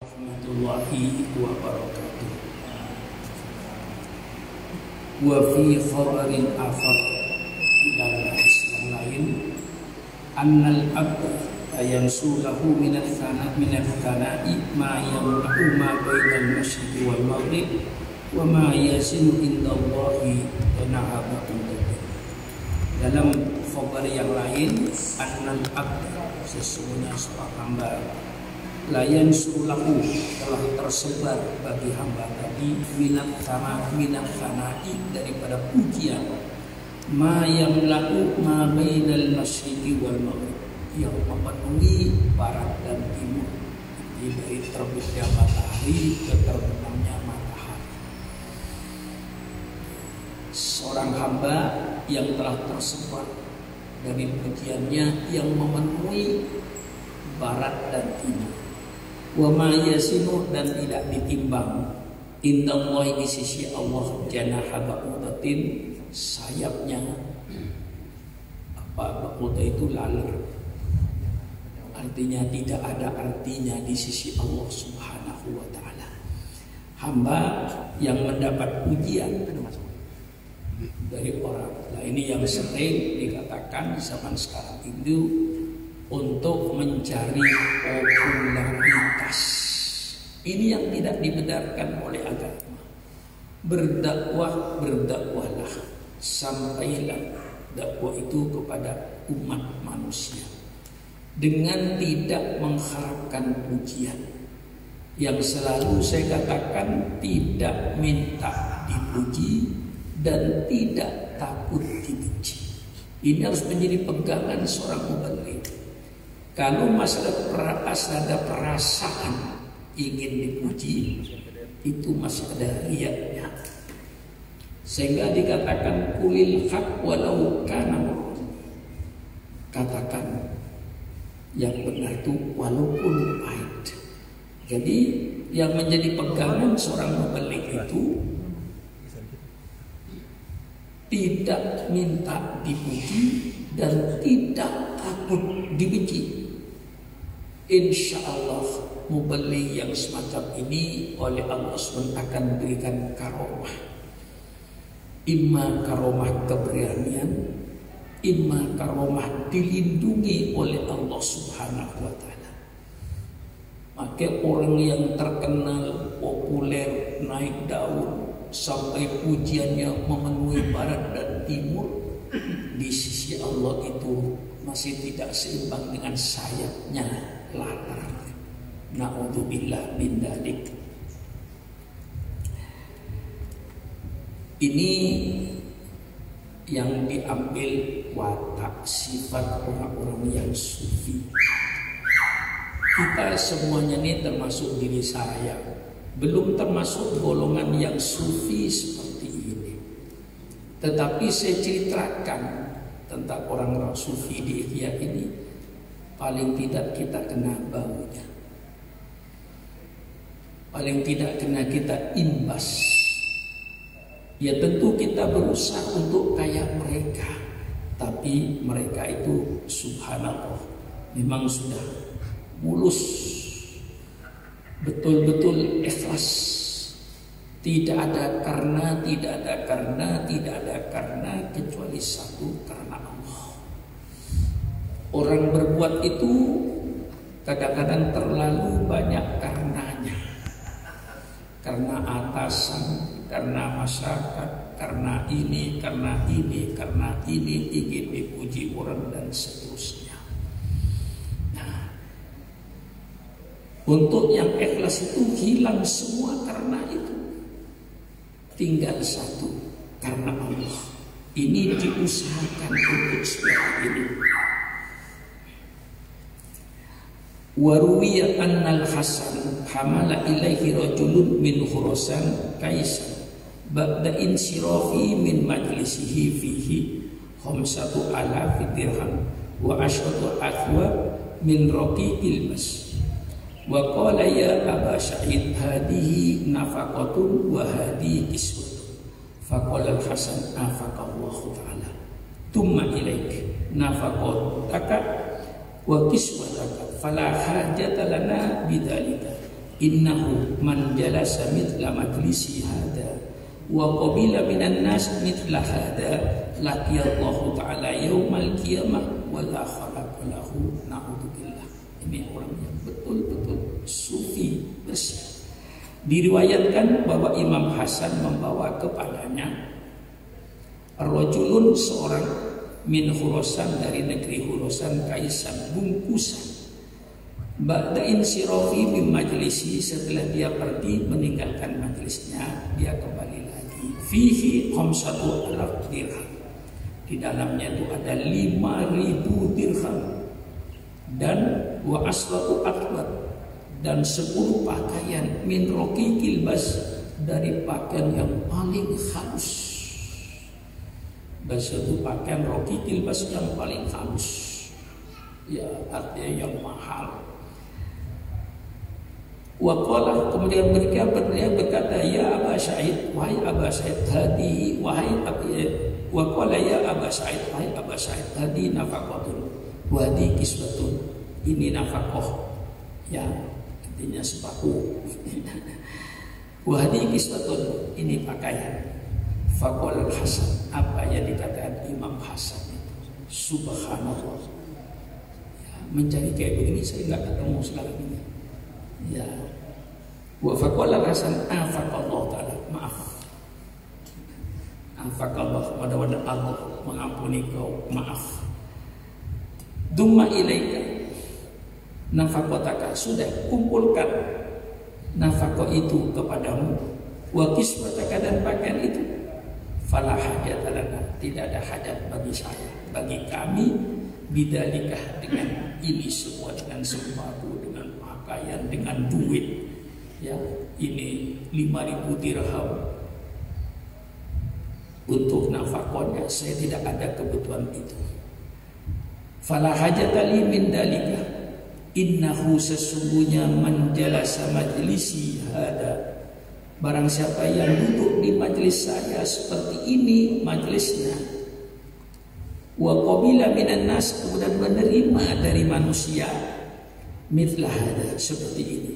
warahmatullahi wabarakatuh. Wa fi khabarin akhar dan hadis yang lain. Annal abda ayansu lahu minat kana minat kana'i ma yamlahu ma bainal masyriqi wal maghrib wa ma yasinu indallahi tanahabun dalam khabar yang lain annal abda sesungguhnya seorang hamba layan sulahu telah tersebar bagi hamba tadi minat sama minat sanai daripada pujian. Ma yang laku ma bainal masyriqi wal maghrib. Yang memenuhi barat dan timur. Dari terbitnya matahari ke terbenamnya matahari. Seorang hamba yang telah tersebar dari pujiannya yang memenuhi barat dan timur wa ma yasinu dan tidak ditimbang. Indallahi di sisi Allah janaha ba'udatin sayapnya apa ba'udah itu laler. Artinya tidak ada artinya di sisi Allah Subhanahu wa taala. Hamba yang mendapat pujian dari orang. Nah ini yang sering dikatakan di zaman sekarang itu untuk mencari popularitas. Ini yang tidak dibenarkan oleh agama. Berdakwah, berdakwahlah sampailah dakwah itu kepada umat manusia dengan tidak mengharapkan pujian. Yang selalu saya katakan tidak minta dipuji dan tidak takut dibenci. Ini harus menjadi pegangan seorang mubaligh. Kalau perasaan ada perasaan ingin dipuji, itu masih ada riaknya. Sehingga dikatakan kulil haq walau kana Katakan yang benar itu walaupun pahit. Jadi yang menjadi pegangan seorang pembeli itu tidak minta dipuji dan tidak takut dibenci insya Allah mubeli yang semacam ini oleh Allah SWT akan memberikan karomah. Imma karomah keberanian imma karomah dilindungi oleh Allah Subhanahu wa maka orang yang terkenal populer naik daun sampai pujiannya memenuhi barat dan timur di sisi Allah itu masih tidak seimbang dengan sayapnya latar. Na'udzubillah min dalik. Ini yang diambil watak sifat orang-orang yang sufi. Kita semuanya ini termasuk diri saya. Belum termasuk golongan yang sufi seperti ini. Tetapi saya ceritakan tentang orang-orang sufi di Ihya ini paling tidak kita kena baunya. Paling tidak kena kita imbas. Ya tentu kita berusaha untuk kayak mereka. Tapi mereka itu subhanallah. Memang sudah mulus. Betul-betul ikhlas. Tidak ada karena, tidak ada karena, tidak ada karena kecuali satu karena. Orang berbuat itu kadang-kadang terlalu banyak karenanya. Karena atasan, karena masyarakat, karena ini, karena ini, karena ini ingin dipuji orang dan seterusnya. Nah, untuk yang ikhlas itu hilang semua karena itu. Tinggal satu karena Allah. Ini diusahakan untuk seperti ini. Waruwiya annal Hasan hamala ilaihi rajulun min Khurasan kaisan ba'da insirafi min majlisihi fihi khamsatu alafi dirham wa ashratu athwa min raqiqil mas. Wa qala ya aba sa'id hadihi nafaqatun wa hadihi kiswatun. Faqala al hasan afaqallahu ta'ala. Thumma ilaik. Nafaqataka wa kiswataka fala hajata lana bidzalika innahu man jalasa mithla majlisi hada wa qabila minan nas mithla hada laqiyallahu ta'ala yaumal qiyamah wala khalaqa lahu na'udzubillah ini orang yang betul-betul sufi bersih. Diriwayatkan bahwa Imam Hasan membawa kepadanya rojulun seorang min Khurasan dari negeri Khurasan kaisan bungkusan Ba'da insirofi min majlisi setelah dia pergi meninggalkan majlisnya dia kembali lagi. Fihi khamsatu alaf dirham. Di dalamnya itu ada lima ribu dirham. Dan wa asratu akbat dan sepuluh pakaian min roki kilbas dari pakaian yang paling halus. Dan satu pakaian roki kilbas yang paling halus. Ya artinya yang mahal Waqala kemudian mereka beliau berkata ya Aba Sa'id wahai Aba Sa'id hadi wahai Abi Waqala ya Aba Sa'id wahai Aba Sa'id hadi nafaqatun wadi kisbatun ini nafkah ya artinya sepatu wadi kisbatun ini pakaian. Faqala Hasan apa yang dikatakan Imam Hasan itu? Subhanallah. Ya, mencari kayak begini saya nggak ketemu sekarang ini ya. Wa faqala rasan afaqallah taala. Maaf. Afaqallah mudah-mudahan Allah mengampuni kau. Maaf. Dumma ilaika. Nafaqataka. Sudah kumpulkan nafkah itu kepadamu. Wa kiswataka dan pakaian itu. Fala hajat tidak ada hajat bagi saya bagi kami. Bidalikah dengan ini semua dengan sepatu dengan pakaian dengan duit. Ya ini 5000 dirham. Untuk nafkahnya saya tidak ada kebutuhan itu. Fala hajatali min dalika innahu sesungguhnya man jalasa majlisi hada. Barang siapa yang duduk di majlis saya seperti ini majlisnya wa qabila minan nas kemudian menerima dari manusia mitlah hada seperti ini.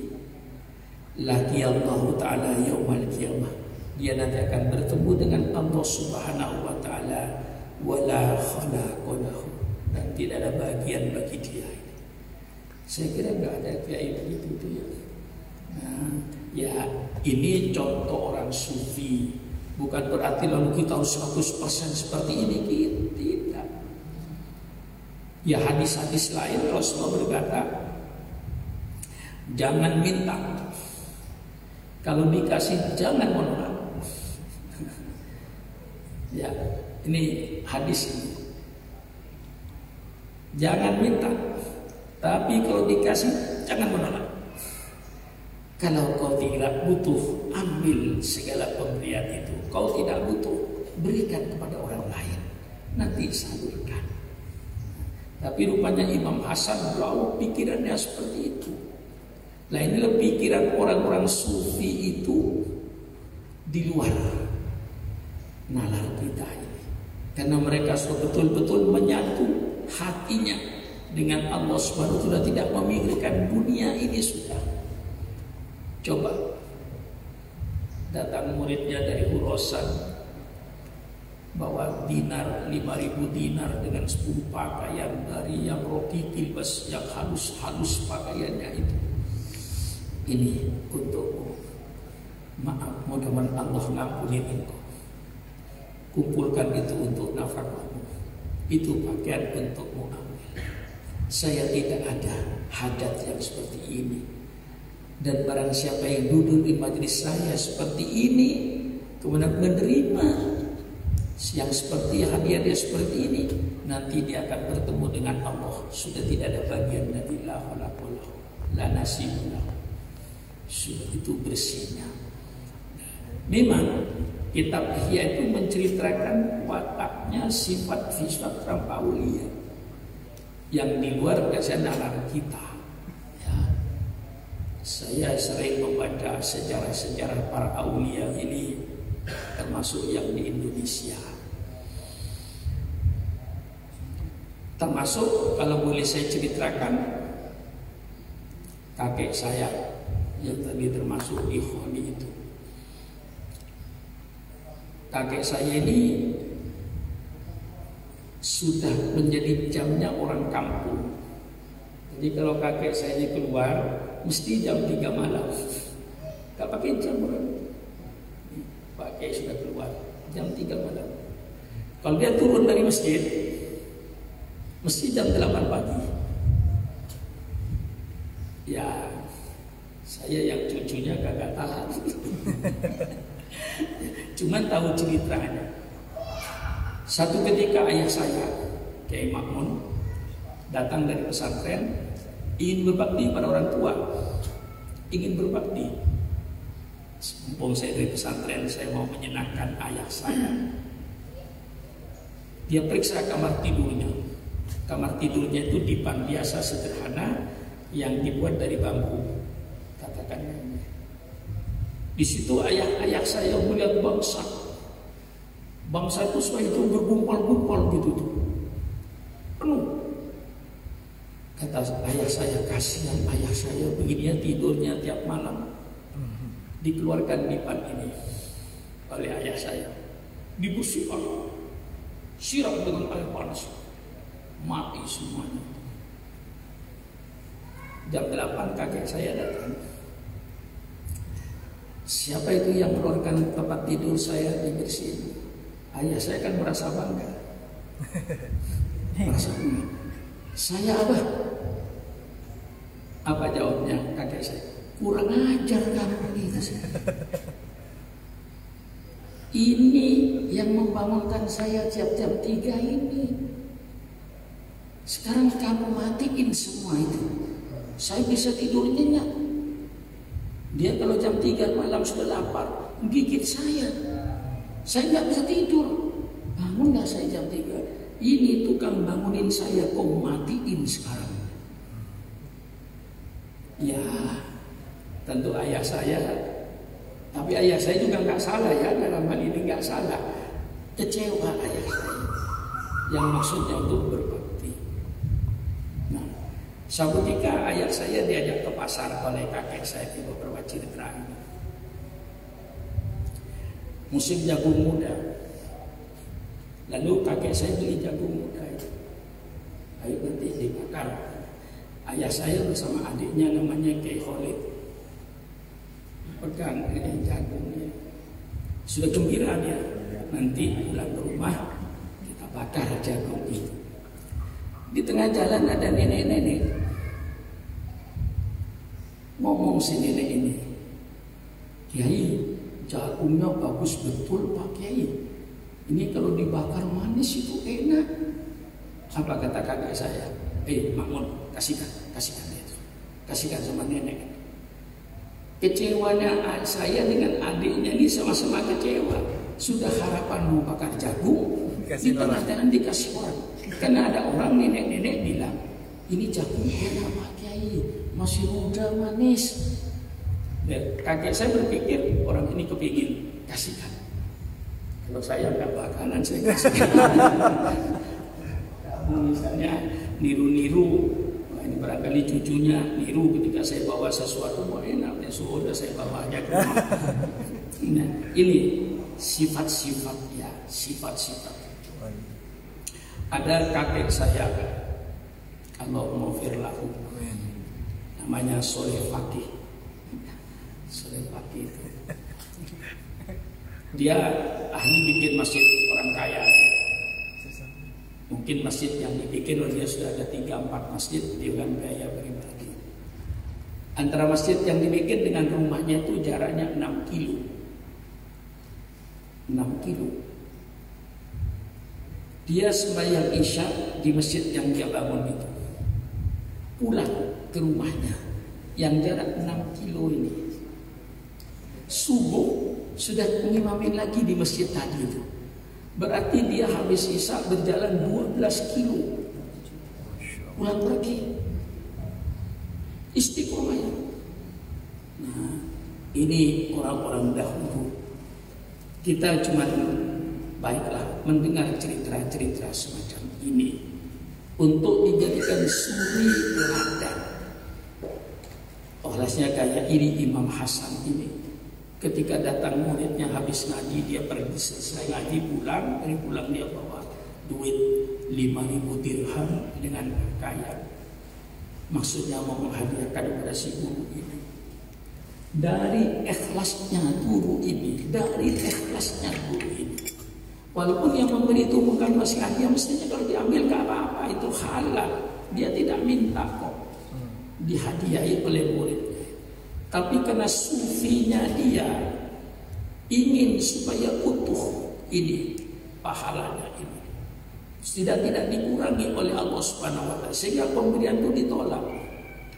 Laki Allah taala yaumal qiyamah. Dia nanti akan bertemu dengan Allah Subhanahu wa taala. Wala khalaqalahu dan tidak ada bagian bagi dia saya kira enggak ada kiai begitu itu ya. Nah, ya ini contoh orang sufi. Bukan berarti lalu kita harus 100% seperti ini. Tidak. Ya hadis-hadis lain Rasulullah berkata Jangan minta. Kalau dikasih jangan menolak. ya, ini hadis ini. Jangan minta. Tapi kalau dikasih jangan menolak. Kalau kau tidak butuh, ambil segala pemberian itu. Kau tidak butuh, berikan kepada orang lain. Nanti salurkan. Tapi rupanya Imam Hasan beliau pikirannya seperti itu. Nah inilah pikiran orang-orang sufi itu di luar nalar kita ini. Karena mereka sudah betul-betul menyatu hatinya dengan Allah Subhanahu sudah tidak memikirkan dunia ini sudah. Coba datang muridnya dari Urosan bawa dinar 5000 dinar dengan 10 pakaian dari yang roki tilbas yang halus-halus pakaiannya itu ini untukmu. Maaf, mudah-mudahan Allah ngampuni engkau. Kumpulkan itu untuk nafkahmu. Itu untukmu ambil. Saya tidak ada hadat yang seperti ini. Dan barang siapa yang duduk di majlis saya seperti ini, kemudian menerima yang seperti hadiah dia seperti ini, nanti dia akan bertemu dengan Allah. Sudah tidak ada bagian dari la la nasibullah sudah itu bersihnya. Memang kitab Ihya itu menceritakan wataknya sifat sifat orang Paulia yang di luar nalar kita. Ya. Saya sering membaca sejarah-sejarah para aulia ini termasuk yang di Indonesia. Termasuk kalau boleh saya ceritakan kakek saya yang tadi termasuk ikhwani itu. Kakek saya ini sudah menjadi jamnya orang kampung. Jadi kalau kakek saya ini keluar, mesti jam 3 malam. Gak pakai jam orang. Pakai sudah keluar jam 3 malam. Kalau dia turun dari masjid, mesti jam 8 pagi. Ya, saya yang cucunya gak tahan. Cuman tahu ceritanya. Satu ketika ayah saya, Kiai Makmun, datang dari pesantren, ingin berbakti pada orang tua, ingin berbakti. Mumpung saya dari pesantren, saya mau menyenangkan ayah saya. Dia periksa kamar tidurnya. Kamar tidurnya itu dipan biasa sederhana yang dibuat dari bambu. Katakan. Di situ ayah-ayah saya melihat bangsa. Bangsa itu semua itu bergumpal-gumpal gitu tuh. Penuh. Kata ayah saya, kasihan ayah saya begini tidurnya tiap malam. Dikeluarkan dipan ini oleh ayah saya. Dibersihkan. Siram dengan air panas. Mati semuanya. Jam 8 kakek saya datang siapa itu yang mengeluarkan tempat tidur saya dibersihin ayah saya kan merasa bangga. Merasa bangga. Saya apa? Apa jawabnya kakek saya? Kurang ajar kamu gitu ini yang membangunkan saya tiap jam tiga ini. Sekarang kamu matiin semua itu. Saya bisa tidur nyenyak dia kalau jam tiga malam sudah lapar gigit saya. Saya nggak bisa tidur. Bangunlah saya jam tiga. Ini tukang bangunin saya kau matiin sekarang. Ya tentu ayah saya. Tapi ayah saya juga nggak salah ya dalam hal ini nggak salah. Kecewa ayah saya. Yang maksudnya untuk nah suatu ketika ayah saya diajak ke pasar oleh kakek saya di beberapa cerita ini musim jagung muda lalu kakek saya beli jagung muda itu ayo nanti dibakar ayah saya bersama adiknya namanya Kiai Khalid pegang ini jagungnya. Sudah gembira dia. Nanti pulang ke rumah kita bakar jagung itu. Di tengah jalan ada nenek-nenek. Ngomong si nenek ini. Kiai, jagungnya bagus betul Pak Kiai. Ini kalau dibakar manis itu enak. Apa kata kakak saya? Eh, Makmun, kasihkan, kasihkan itu. Kasihkan sama nenek. Kecewanya saya dengan adiknya ini sama-sama kecewa. Sudah harapan mau bakar jagung, di tengah jalan dikasih orang. Karena ada orang nenek-nenek bilang, ini jagung enak Pak Kiai, masih muda manis. Dan kakek saya berpikir orang ini kepingin kasihkan. Kalau saya nggak bakalan saya kasihkan. Kamu misalnya niru-niru ini barangkali cucunya niru ketika saya bawa sesuatu mau enak ya sudah saya bawa aja ke rumah. nah, ini sifat-sifat ya sifat-sifat ada kakek saya Allah maufir lahu namanya Soleh Fakih Soleh Fakih dia ahli bikin masjid orang kaya Mungkin masjid yang dibikin oleh dia sudah ada 3-4 masjid dengan biaya pribadi. Antara masjid yang dibikin dengan rumahnya itu jaraknya 6 kilo. 6 kilo. Dia sembahyang isya di masjid yang dia bangun itu. Pulang ke rumahnya yang jarak 6 kilo ini. Subuh sudah mengimamin lagi di masjid tadi itu. Berarti dia habis isya berjalan 12 kilo. Pulang pergi. Istiqomah ya. Nah, ini orang-orang dahulu. Kita cuma baiklah mendengar cerita-cerita semacam ini untuk dijadikan suri teladan. Olehnya kayak ini Imam Hasan ini. Ketika datang muridnya habis ngaji dia pergi selesai ngaji pulang dari pulang dia bawa duit 5000 dirham dengan kaya. Maksudnya mau menghadiahkan kepada si guru ini. Dari ikhlasnya guru ini dari ikhlasnya guru ini walaupun yang memberi itu bukan masih hadiah mestinya kalau diambil ke apa-apa itu halal. Dia tidak minta kok dihadiahi oleh muridnya tapi karena sufinya dia ingin supaya utuh ini pahalanya ini. Tidak tidak dikurangi oleh Allah Subhanahu wa taala sehingga pemberian itu ditolak.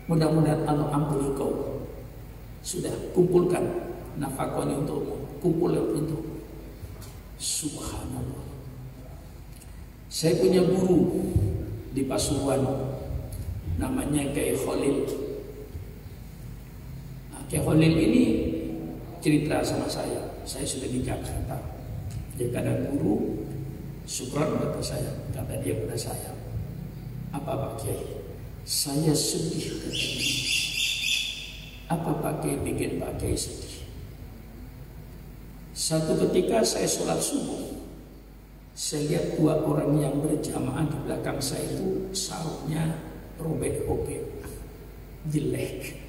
Mudah-mudahan Allah ampuni kau. Sudah kumpulkan nafkah ini untukmu, kumpul untuk Subhanallah. Saya punya guru di Pasuruan namanya Kiai Khalil. Nah, Kiai Khalil ini cerita sama saya. Saya sudah di Jakarta. Dia kadang guru Syukran kata saya, kata dia kepada saya. Apa Pak Kiai? Saya sedih. Apa Pak Kiai bikin Pak Kiai sedih? Satu ketika saya sholat subuh, saya lihat dua orang yang berjamaah di belakang saya itu sarungnya robek-robek, jelek.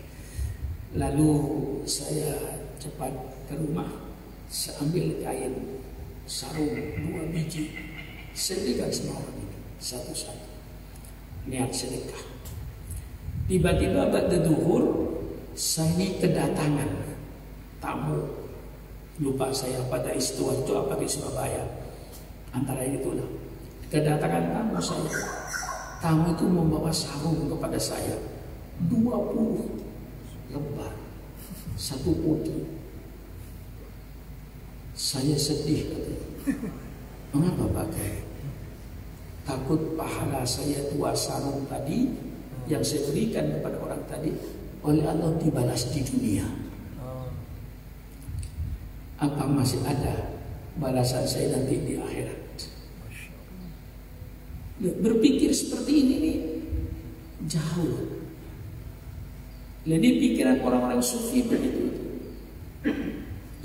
Lalu saya cepat ke rumah, saya ambil kain sarung dua biji. Sedekah sama orang ini satu-satu. Niat sedekah. Tiba-tiba pada duhur saya ini kedatangan tamu lupa saya pada istiwa itu apa di Surabaya antara itulah kedatangan tamu saya tamu itu membawa sarung kepada saya 20 lembar satu putih saya sedih. Mengapa pakai? Takut pahala saya dua sarung tadi yang saya berikan kepada orang tadi oleh Allah dibalas di dunia. Apa masih ada balasan saya nanti di akhirat? Berpikir seperti ini nih jauh. Jadi pikiran orang-orang sufi begitu.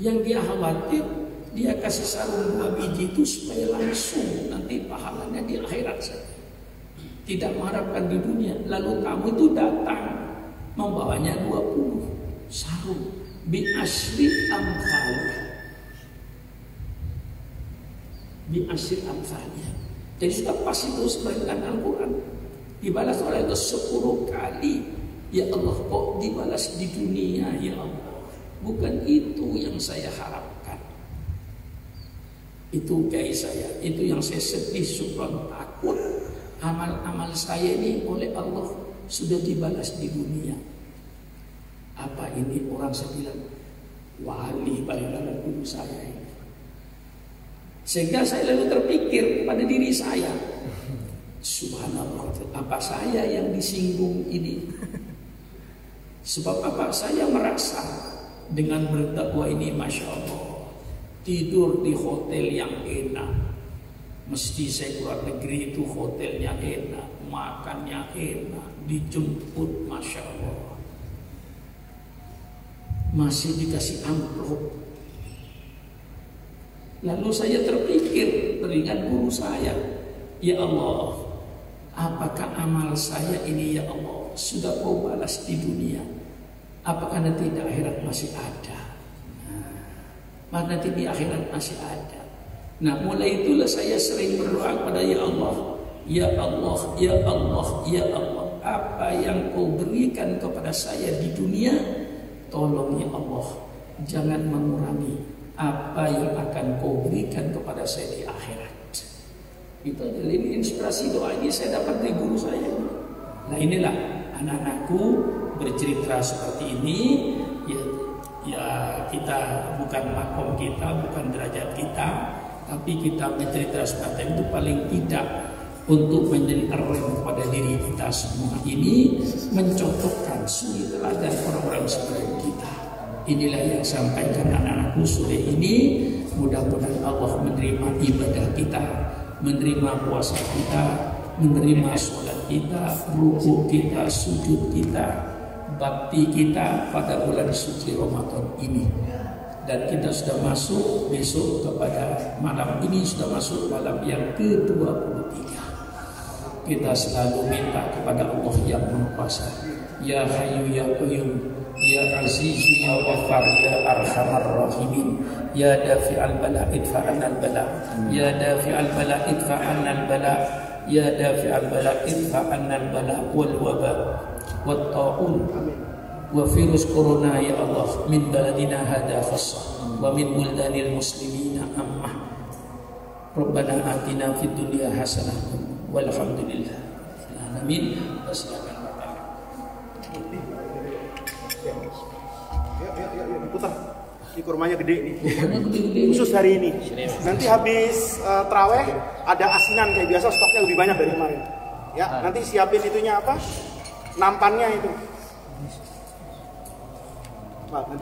Yang dia khawatir dia kasih sarung dua biji itu supaya langsung nanti pahalanya di akhirat saja. Tidak mengharapkan di dunia. Lalu kamu itu datang membawanya 20 sarung bi asli amthal. Asli amthalnya. Jadi sudah pas itu seperti Al-Quran. Dibalas oleh itu 10 kali. Ya Allah kok dibalas di dunia ya Allah. Bukan itu yang saya harap. Itu kayak saya, itu yang saya sedih, subhan takut. Amal-amal saya ini oleh Allah sudah dibalas di dunia. Apa ini orang saya bilang wali dalam guru saya. Sehingga saya lalu terpikir pada diri saya. Subhanallah, apa saya yang disinggung ini? Sebab apa saya merasa dengan berdakwah ini Masya Allah tidur di hotel yang enak. Mesti saya keluar negeri itu hotelnya enak, makannya enak, dijemput Masya Allah. Masih dikasih amplop. Lalu saya terpikir teringat guru saya. Ya Allah, apakah amal saya ini ya Allah sudah kau balas di dunia? Apakah nanti di akhirat masih ada? maka nanti di akhirat masih ada. Nah mulai itulah saya sering berdoa kepada Ya Allah, Ya Allah, Ya Allah, Ya Allah. Apa yang kau berikan kepada saya di dunia, tolong Ya Allah, jangan mengurangi apa yang akan kau berikan kepada saya di akhirat. Itu adalah ini inspirasi doa ini saya dapat dari guru saya. Nah inilah anak-anakku bercerita seperti ini ya ya kita bukan makom kita, bukan derajat kita, tapi kita mencerita seperti itu paling tidak untuk menjadi rem kepada diri kita semua ini mencontohkan suri teladan orang-orang seperti kita. Inilah yang sampaikan anak-anakku sore ini. Mudah-mudahan Allah menerima ibadah kita, menerima puasa kita, menerima sholat kita, ruku kita, sujud kita, bakti kita pada bulan suci Ramadan ini. Dan kita sudah masuk besok kepada malam ini sudah masuk malam yang ke-23 kita selalu minta kepada Allah yang Maha Kuasa. Ya Hayyu ya Qayyum ya Aziz ya Ghaffar ya Arhamar Rahimin ya Dafi'al Bala idfa'an al bala ya Dafi'al Bala idfa'an al bala ya Dafi'al Bala idfa'an al bala wal waba wat ta'un وفيروس كورونا يا الله من بلدنا هذا خاصة ومن بلدان المسلمين أمة ربنا آتنا في الدنيا حسنة والحمد لله العالمين ini kurmanya gede nih. Khusus hari ini. Nanti habis uh, teraweh ada asinan kayak biasa stoknya lebih banyak dari kemarin. Ya nanti siapin itunya apa? Nampannya itu. Pak, nanti